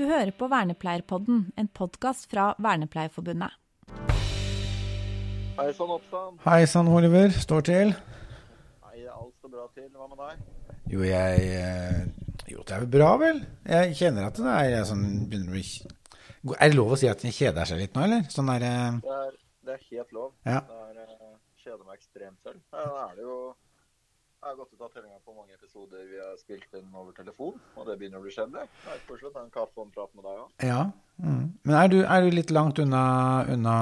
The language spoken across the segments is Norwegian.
Du hører på Vernepleierpodden, en podkast fra Vernepleierforbundet. Hei sann, Oppstand. Hei sann, Oliver. Står til? Nei, alt står bra til. Hva med deg? Jo, jeg eh, Jo, det er vel bra, vel? Jeg kjenner at det er sånn begynner å bli Er det lov å si at en kjeder seg litt nå, eller? Sånn der eh, Det er, det er helt lov. Ja. Det er eh, kjeder meg ekstremt selv. Ja, Da er det jo Jeg har gått ut av tellinga på mange episoder vi har spilt inn over telefon, og det begynner å bli kjedelig. Jeg er koselig å ta en kaffe og en prat med deg òg. Ja. Mm. Men er du, er du litt langt unna, unna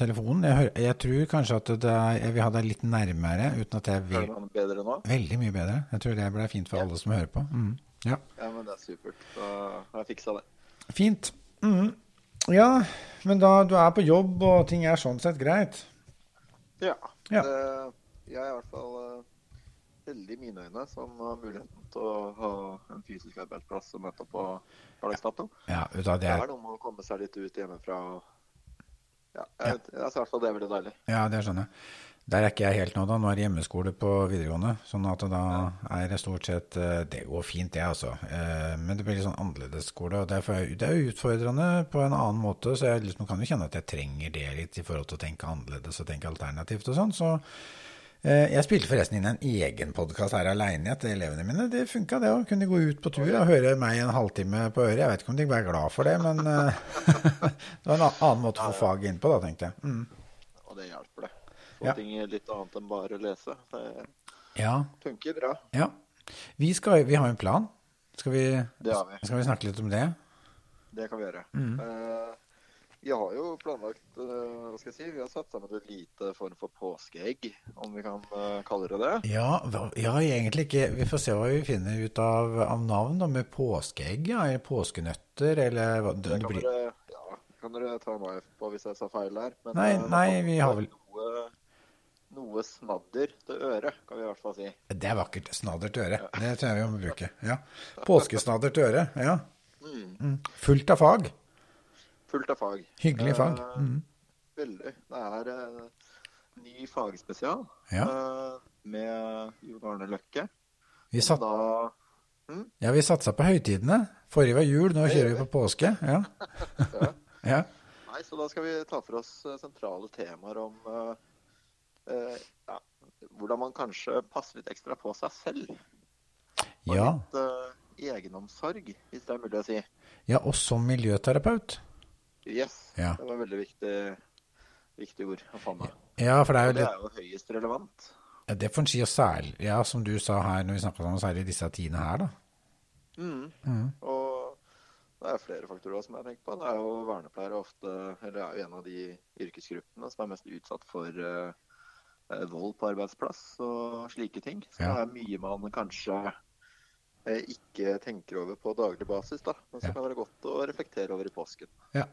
telefonen? Jeg, hører, jeg tror kanskje at det jeg vil ha deg litt nærmere, uten at jeg vil Hører noe bedre nå? Veldig mye bedre. Jeg tror det blir fint for alle som hører på. Mm. Ja. Ja, men det er supert. Da har jeg fiksa det. Fint. Mm. Ja, men da du er på jobb og ting er sånn sett greit. Ja. Ja. Det, jeg er i hvert fall heldig i mine øyne som har muligheten til å ha en fysisk arbeidsplass å møte opp på hverdagsdato. Ja, du hva, det Det er er noe med å komme seg litt ut hjemmefra. Ja, jeg, jeg, jeg, fall det er veldig deilig. Ja, det skjønner jeg. Der er ikke jeg helt nå, da. Nå er det hjemmeskole på videregående. Sånn at da er det stort sett eh, Det går fint, det, altså. Eh, Men det blir litt sånn annerledes skole. Og derfor er det er jo utfordrende på en annen måte. Så jeg liksom kan jo kjenne at jeg trenger det litt i forhold til å tenke annerledes og tenke alternativt og sånn. Så jeg spilte forresten inn en egen podkast her aleine til elevene mine. Det funka, det òg. Kunne de gå ut på tur og høre meg en halvtime på øret. Jeg vet ikke om de ble glad for det, men eh, det var en annen måte å få faget inn på, da, tenkte jeg. Mm. Og det hjelper, det. Få Ja. ting litt annet enn bare å lese. Det Ja. funker bra. Ja. Vi, skal, vi har en plan. Skal vi, vi. skal vi snakke litt om det? Det kan vi gjøre. Mm. Eh, vi har jo planlagt eh, Hva skal jeg si? Vi har satt sammen et lite form for påskeegg, om vi kan eh, kalle det det. Ja, ja, egentlig ikke. Vi får se hva vi finner ut av, av navn, da, med påskeegg, ja, eller påskenøtter, eller hva det, Det kan blir, dere, ja, kan dere ta meg på hvis jeg sa feil her. Men, Nei, eh, nei, vi har vel- noe, noe snadder til øret, kan vi i hvert fall si. Det er vakkert. Snadder til øret. øre. Det tror jeg vi må bruke. Ja. Påskesnadder til øre. Ja. Mm. Fullt av fag. Fullt av fag. Hyggelig fag. Eh, Mm. Veldig. Det er uh, ny fagspesial Ja. uh, med Jon Arne Løkke. Vi, satt, Da, ja, vi satsa på høytidene. Forrige var jul, nå kjører vi på påske. Ja. Ja. nei, så da skal vi ta for oss sentrale temaer om uh, ja, hvordan man kanskje passer litt ekstra på seg selv. Og Ja. litt egenomsorg, hvis det er mulig å si. ja, og som miljøterapeut. Yes, Ja. det var et veldig viktig, viktig ord å få med. Ja, for det er jo det er jo høyest relevant. Ja, Det får en si, og særlig, ja, som du sa her når vi snakka sammen, særlig i disse tidene her, da. Mm. Mm. Og det er flere faktorer som jeg tenker på. Det er jo vernepleiere ofte, eller er jo en av de yrkesgruppene som er mest utsatt for eh, vold på arbeidsplass og slike ting. Så Ja. det er mye man kanskje uh, ikke tenker over på daglig basis, da. Men så Ja. kan det være godt å reflektere over i påsken. Ja.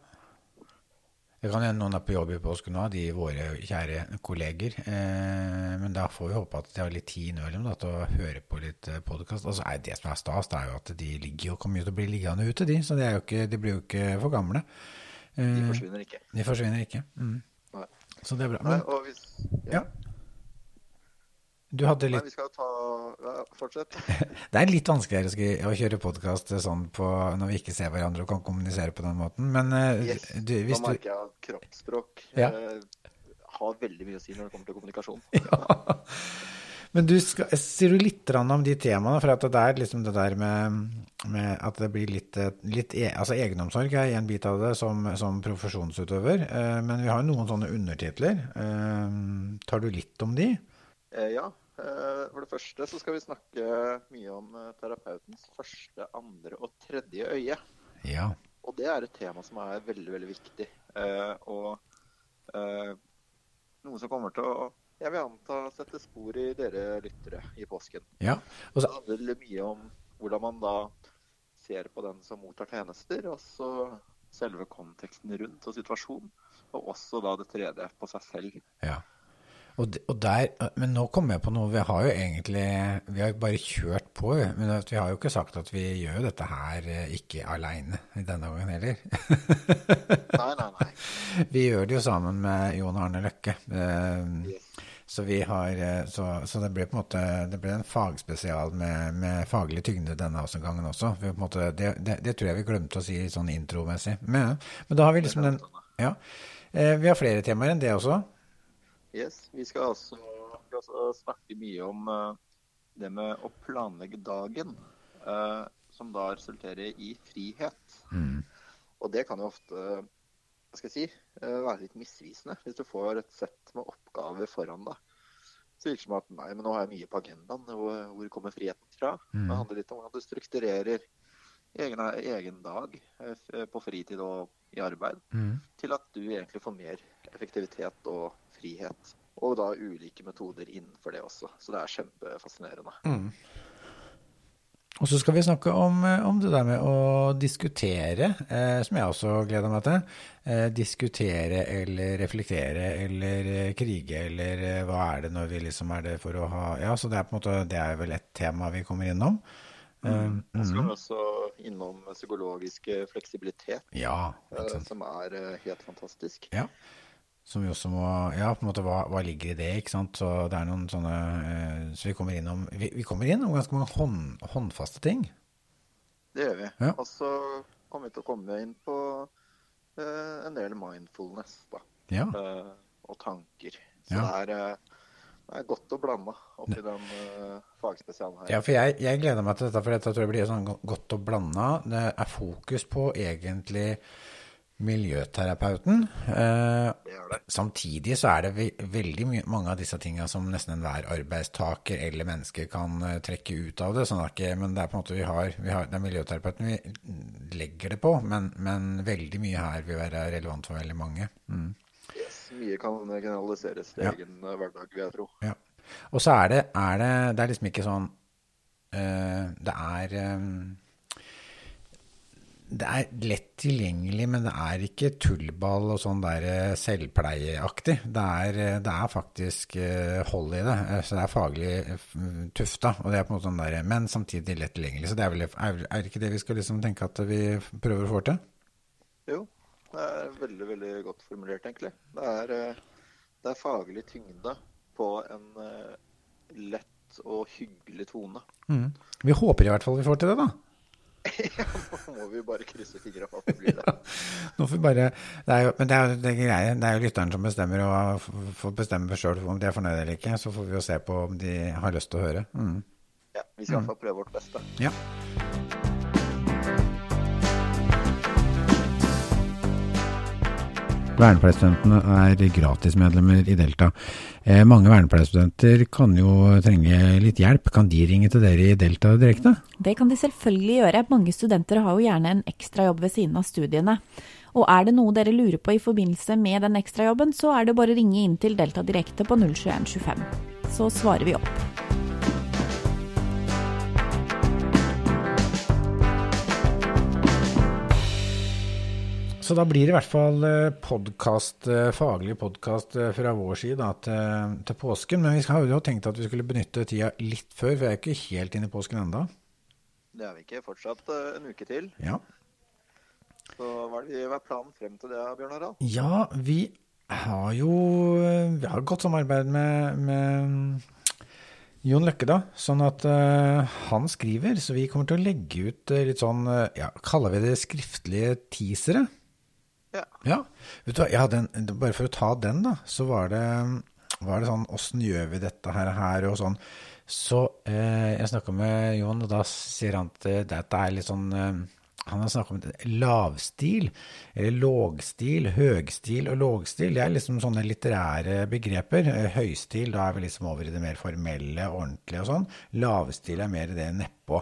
Det kan hende noen er på jobb i påsken nå, de våre kjære kolleger. Eh, men da får vi håpe at de har litt tid innimellom til å høre på litt podkast. Altså, det som er stas, det er jo at de ligger jo, kommer jo til å bli liggende ute, de. Så de, er jo ikke, de blir jo ikke for gamle. De Eh, forsvinner ikke. de forsvinner ikke. Mm. Så det er bra. Nei, Men og hvis, ja. Du hadde Nei, vi skal ta ja, Fortsett. Det er litt vanskeligere å kjøre podkast sånn på, når vi ikke ser hverandre og kan kommunisere på den måten. Men eh, Yes. du, hvis Da du merker jeg at kroppsspråk Ja. eh, har veldig mye å si når det kommer til kommunikasjon. Men du skal, sier du litt om de temaene, for at det er liksom det der med, med at det blir litt, eh, litt e, altså egenomsorg er en bit av det som, som profesjonsutøver, eh, men vi har jo noen sånne undertitler. Eh, tar du litt om de? Eh, ja. Eh, for det første så skal vi snakke mye om eh, terapeutens første, andre og tredje øye. Ja. Og det er et tema som er veldig, veldig viktig. Eh, og noe som kommer til å, jeg vil anta, sette spor i dere lyttere i påsken. ja. Og Det så, handler mye om hvordan man da ser på den som mottar tjenester, og så selve konteksten rundt og situasjonen. Og også da det tredje på seg selv. ja. Og, og der, men nå kommer jeg på noe. Vi har jo egentlig Vi har bare kjørt på. Men vi har jo ikke sagt at vi gjør jo dette her ikke aleine denne gangen heller. Nei, nei, nei. Vi gjør det jo sammen med Jon Arne Løkke. Så, vi har, så, så, det ble på en måte det ble en fagspesial med, med faglig tyngde denne gangen også. Måte, det, det, det, tror jeg vi glemte å si sånn intromessig. Men, men da har vi liksom den Ja. Eh, vi har flere temaer enn det også. Yes. Vi skal også, vi skal også snakke mye om uh, det med å planlegge dagen. Uh, som da resulterer i frihet. Mm. Og det kan jo ofte hva skal jeg si, uh, være litt misvisende. Hvis du får et sett med oppgaver foran deg. Så virker det som at nei, men nå har jeg mye på agendaen. Hvor, hvor kommer friheten fra? Mm. Det handler litt om hvordan du strukturerer egen, egen dag på fritid og i arbeid, mm. til at du egentlig får mer effektivitet og frihet. Og da ulike metoder innenfor det også. Så det er kjempefascinerende. Mm. Og så skal vi snakke om, eh, om, det der med å diskutere, eh, som jeg også gleder meg til. Eh, diskutere eller reflektere eller eh, krige eller eh, hva er det når vi liksom er det for å ha Ja, så det er på en måte, det er vel et tema vi kommer innom. Mm. Så skal vi også innom psykologisk fleksibilitet, ja, som er helt fantastisk. Ja. Som vi også må Ja, på en måte, hva, hva, ligger i det? ikke sant? Så det er noen sånne eh, Så vi kommer innom vi, vi kommer innom ganske mange hånd, håndfaste ting. Det gjør vi. Ja. Og så kommer vi til å komme inn på eh, en del mindfulness, da. Ja. Eh, og tanker. Så ja. det, er, eh, det, er, godt å blande oppi den uh, fagspesialen her. Ja, for jeg, jeg, gleder meg til dette, for dette tror jeg blir sånn godt å blande. Det er fokus på egentlig miljøterapeuten. Eh, samtidig så er det veldig mange av disse tingene som nesten enhver arbeidstaker eller menneske kan uh, trekke ut av det. Sånn at, men det er på en måte vi har, vi har, det er miljøterapeuten vi legger det på, men, men, veldig mye her vil være relevant for veldig mange. Mm. Yes, mye kan generaliseres til ja. egen uh, hverdag, vil jeg tro. Ja. Og så er det, er det, det er liksom ikke sånn uh, Det er um, det er lett tilgjengelig, men det er ikke tullball og sånn der eh, selvpleieaktig. Det er, eh, det er, faktisk eh, hold i det. Så det er faglig tufta, og det er på en måte sånn der, men samtidig lett tilgjengelig. Så det er vel er, er ikke det vi skal liksom tenke at vi prøver å få til? Jo, det er veldig, veldig godt formulert, egentlig. Det er, det er faglig tyngde på en lett og hyggelig tone. Mm. Vi håper i hvert fall vi får til det, da. Ja, nå må vi bare krysse fingra for at det blir det. nå får vi bare, det er jo, men det er jo det greie, det er jo lytteren som bestemmer, og får bestemme sjøl om de er fornøyd eller ikke. Så får vi jo se på om de har lyst til å høre. Mm. Ja, vi skal i hvert fall prøve vårt beste. Ja. Vernepleierstudentene er gratismedlemmer i Delta. Eh, mange vernepleierstudenter kan jo trenge litt hjelp. Kan de ringe til dere i Delta direkte? Det kan de selvfølgelig gjøre. Mange studenter har jo gjerne en ekstrajobb ved siden av studiene. Og er det noe dere lurer på i forbindelse med den ekstrajobben, så er det bare å ringe inn til Delta direkte på 02125. Så svarer vi opp. Så da blir det i hvert fall eh, podcast, eh, faglig podkast eh, fra vår side da, til, til, påsken. Men vi har jo tenkt at vi skulle benytte tida litt før, for jeg er ikke helt inne i påsken enda. Det er vi ikke. Fortsatt en uke til. Ja. Så hva er, det, hva er planen frem til det, Bjørn Harald? Ja, vi har jo vi har godt samarbeid med, med Jon Løkke, da. Sånn at uh, han skriver, så vi kommer til å legge ut litt sånn, ja, kaller vi det skriftlige teasere? Ja. ja. Vet du hva, den, bare for å ta den, da, så var det, var det sånn Åssen gjør vi dette her, her og sånn. Så eh, jeg snakka med Jon, og da sier han at dette er litt sånn eh, han har snakka om lavstil, eller lågstil, høgstil og lågstil. Det er liksom sånne litterære begreper. Eh, høystil, da er vi liksom over i det mer formelle, ordentlige og sånn. Lavstil er mer det nedpå.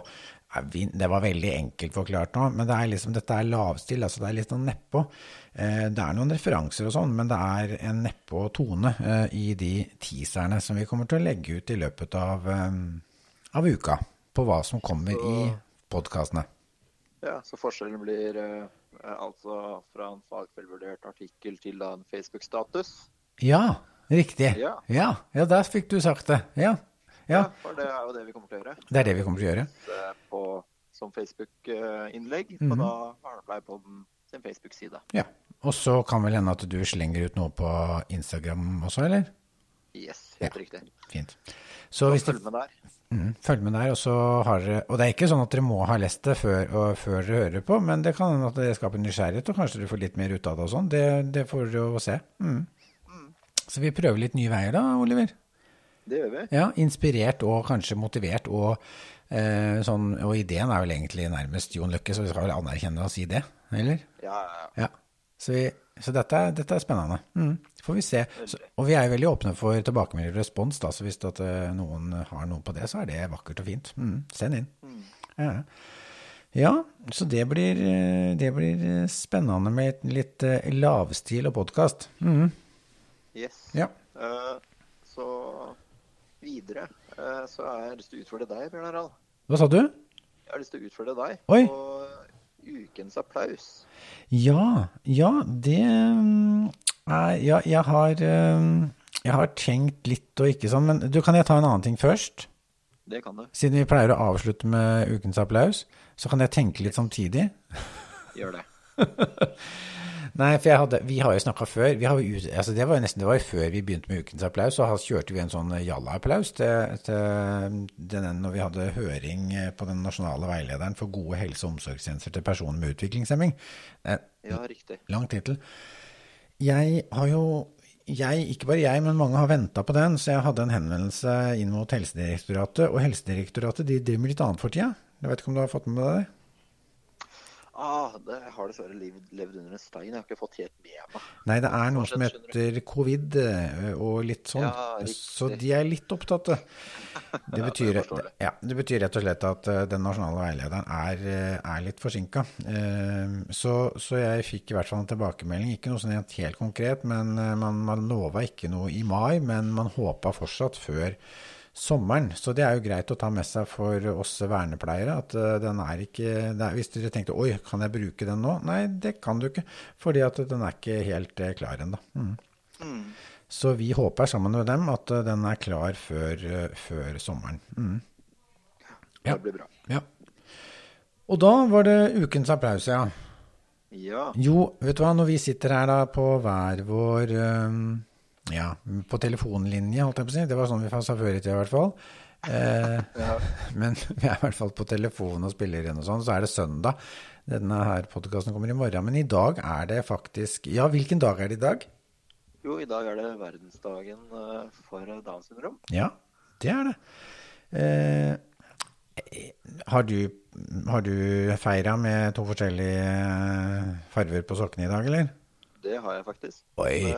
Det var veldig enkelt forklart nå, men det er liksom, dette er lavstil, altså det er litt sånn nedpå. Eh, det er noen referanser og sånn, men det er en nedpå tone eh, i de teaserne som vi kommer til å legge ut i løpet av, eh, av uka, på hva som kommer så, i podkastene. Ja, så forskjellen blir altså fra en fagfellevurdert artikkel til da en Facebook-status? Ja, riktig. Ja. Ja, ja, der fikk du sagt det. Ja. Ja. For det er jo det vi kommer til å gjøre. Det er det vi kommer til å gjøre. På, som Facebook-innlegg på mm -hmm. da Vernepleierpodden sin Facebook-side. Ja. Og så kan vel hende at du slenger ut noe på Instagram også, eller? Yes, Helt riktig. Fint. Så hvis Følg med der. mm, følg med der, og så har dere Og det er ikke sånn at dere må ha lest det før, og, før dere hører på, men det kan hende at det skaper nysgjerrighet, og kanskje dere får litt mer ut av det og sånn. Det, det får dere jo se. Mm. Så vi prøver litt nye veier da, Oliver. Det gjør vi. Ja, inspirert og kanskje motivert, og, eh, sånn, og ideen er vel egentlig nærmest Jon Løkke, så vi skal vel anerkjenne og si det, eller? Ja, ja, ja. Ja. Så, vi, så dette, dette er spennende. Mm. Får vi se. Så, og vi er veldig åpne for tilbakemelding og respons, da, så hvis det at eh, noen har noe på det, så er det vakkert og fint. Mm. Send inn. Ja. ja, så det blir, eh, det blir eh, spennende med litt lavstil og podkast. Mm. Yes. Ja. Uh, så videre eh, så har jeg lyst til å utfordre deg, Bjørn Harald. Hva sa du? Jeg har lyst til å utfordre deg Oi. på ukens applaus. Ja, ja, det mm, er Ja, jeg har mm, Jeg har tenkt litt og ikke sånn, men du, kan jeg ta en annen ting først? Det kan du. Siden vi pleier å avslutte med ukens applaus, så kan jeg tenke litt samtidig. Gjør det. Nei, for hadde, vi har jo snakka før. Vi har altså det var jo nesten det var jo før vi begynte med ukens applaus. Så kjørte vi en sånn jalla-applaus til, til den når vi hadde høring på den nasjonale veilederen for gode helse- og omsorgstjenester til personer med utviklingshemming. Det er Ja, riktig. Lang tittel. Jeg har jo jeg, ikke bare jeg, men mange har venta på den, så jeg hadde en henvendelse inn mot Helsedirektoratet. Og Helsedirektoratet de driver med litt annet for tida. Jeg vet ikke om du har fått med deg det? Ah, det har dessverre levd, levd under en stein. Jeg har ikke fått helt med meg. Nei, det er noe som heter covid eh, og litt sånn. Ja, så de er litt opptatt. Det betyr, ja, det. ja, det betyr rett og slett at eh, den nasjonale veilederen er, eh, er litt forsinka. Så, så jeg fikk i hvert fall en tilbakemelding. Ikke noe sånn helt konkret, men eh, man, man lova ikke noe i mai, men man håpa fortsatt før sommeren. Så det er jo greit å ta med seg for oss vernepleiere. At eh, den er ikke er, Hvis dere tenkte oi, kan jeg bruke den nå? Nei, det kan du ikke. Fordi at den er ikke helt eh, klar ennå. Mm. Mm. Så vi håper sammen med dem at eh, den er klar før, før sommeren. Mm. Ja. Det blir bra. Ja. Og da var det ukens applaus, ja. Ja. Jo, vet du hva, når vi sitter her da på hver vår eh, Ja, på telefonlinje, holdt jeg på å si. Det var sånn vi sa før i tida, i hvert fall. Eh, Ja. men vi er i hvert fall på telefon og spiller inn og sånn, så er det søndag. Denne her podkasten kommer i morgen. Men i dag er det faktisk Ja, hvilken dag er det i dag? Jo, i dag er det verdensdagen eh, for Downs syndrom. Ja, det er det. Eh, har du, har du feira med to forskjellige eh, farver på sokkene i dag, eller? Det har jeg faktisk. Oi,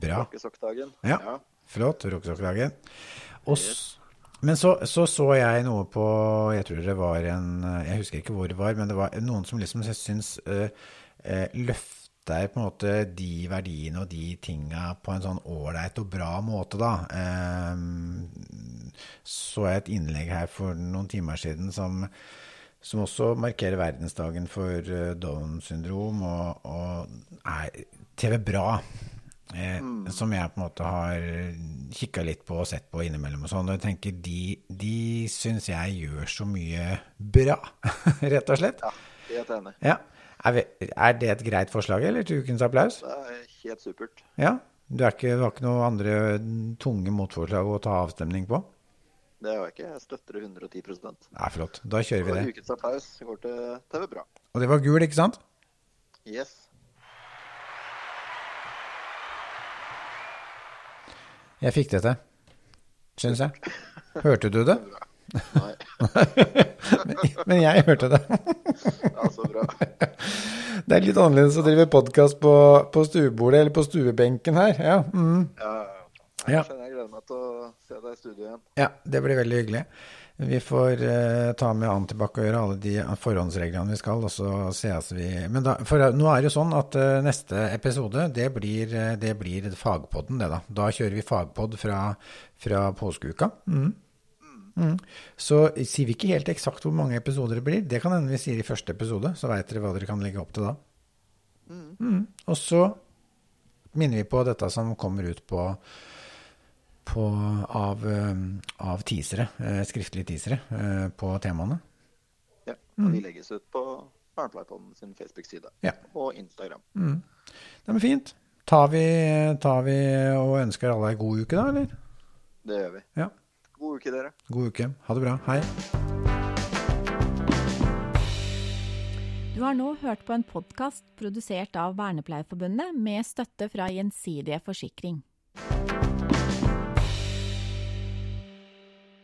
bra. Rockesokkdagen. Ja. Flott. Rockesokkdagen. Men så, så så jeg noe på Jeg tror det var en Jeg husker ikke hvor det var, men det var noen som liksom syns uh, uh, løfter på en måte de verdiene og de tinga på en sånn ålreit og bra måte, da. Uh, så jeg et innlegg her for noen timer siden som som også markerer verdensdagen for Down syndrom, og, og er TV Bra. Eh, Som jeg på en måte har kikka litt på og sett på innimellom. og sånn, og jeg tenker De, de syns jeg gjør så mye bra, rett og slett. Ja, helt enig. Ja. Er, er det et greit forslag, eller til ukens applaus? Det er helt supert. Ja? Du, ikke, du har ikke noen andre tunge motforslag å ta avstemning på? Det har jeg ikke. Jeg støtter det 110% Nei, flott. Da kjører vi Og det. ukens applaus går til TV Bra. Og det var gul, ikke sant? Yes. Jeg fikk det til, syns jeg. Hørte du det? Nei. Men jeg hørte det. Ja, så bra. Det er litt annerledes å drive podkast på, på stuebordet eller på stuebenken her. Ja, mm. Ja, Ja. Meg til å se deg i studio igjen. ja det blir veldig hyggelig. Vi får eh, ta med Antibac og gjøre alle de forhåndsreglene vi skal, og så sees vi Men da, for eh, nå er det jo sånn at eh, neste episode, det blir, eh, det blir fagpodden, det da. Da kjører vi fagpodd fra, fra påskeuka. Mm. Mm. Så sier vi ikke helt eksakt hvor mange episoder det blir. Det kan hende vi sier i første episode, så veit dere hva dere kan legge opp til da. Mm. Og så minner vi på dette som kommer ut på, på av, eh, av teasere, eh, skriftlige teasere eh, på temaene. Ja, og De legges ut på Barnepleiepodden sin Facebook-side Ja. og Instagram. Det er fint. Tar vi, tar vi og ønsker alle ei god uke, da, eller? Det gjør vi. Ja. God uke, dere. God uke. Ha det bra. Hei. Du har nå hørt på en podkast produsert av Vernepleierforbundet med støtte fra Gjensidige Forsikring.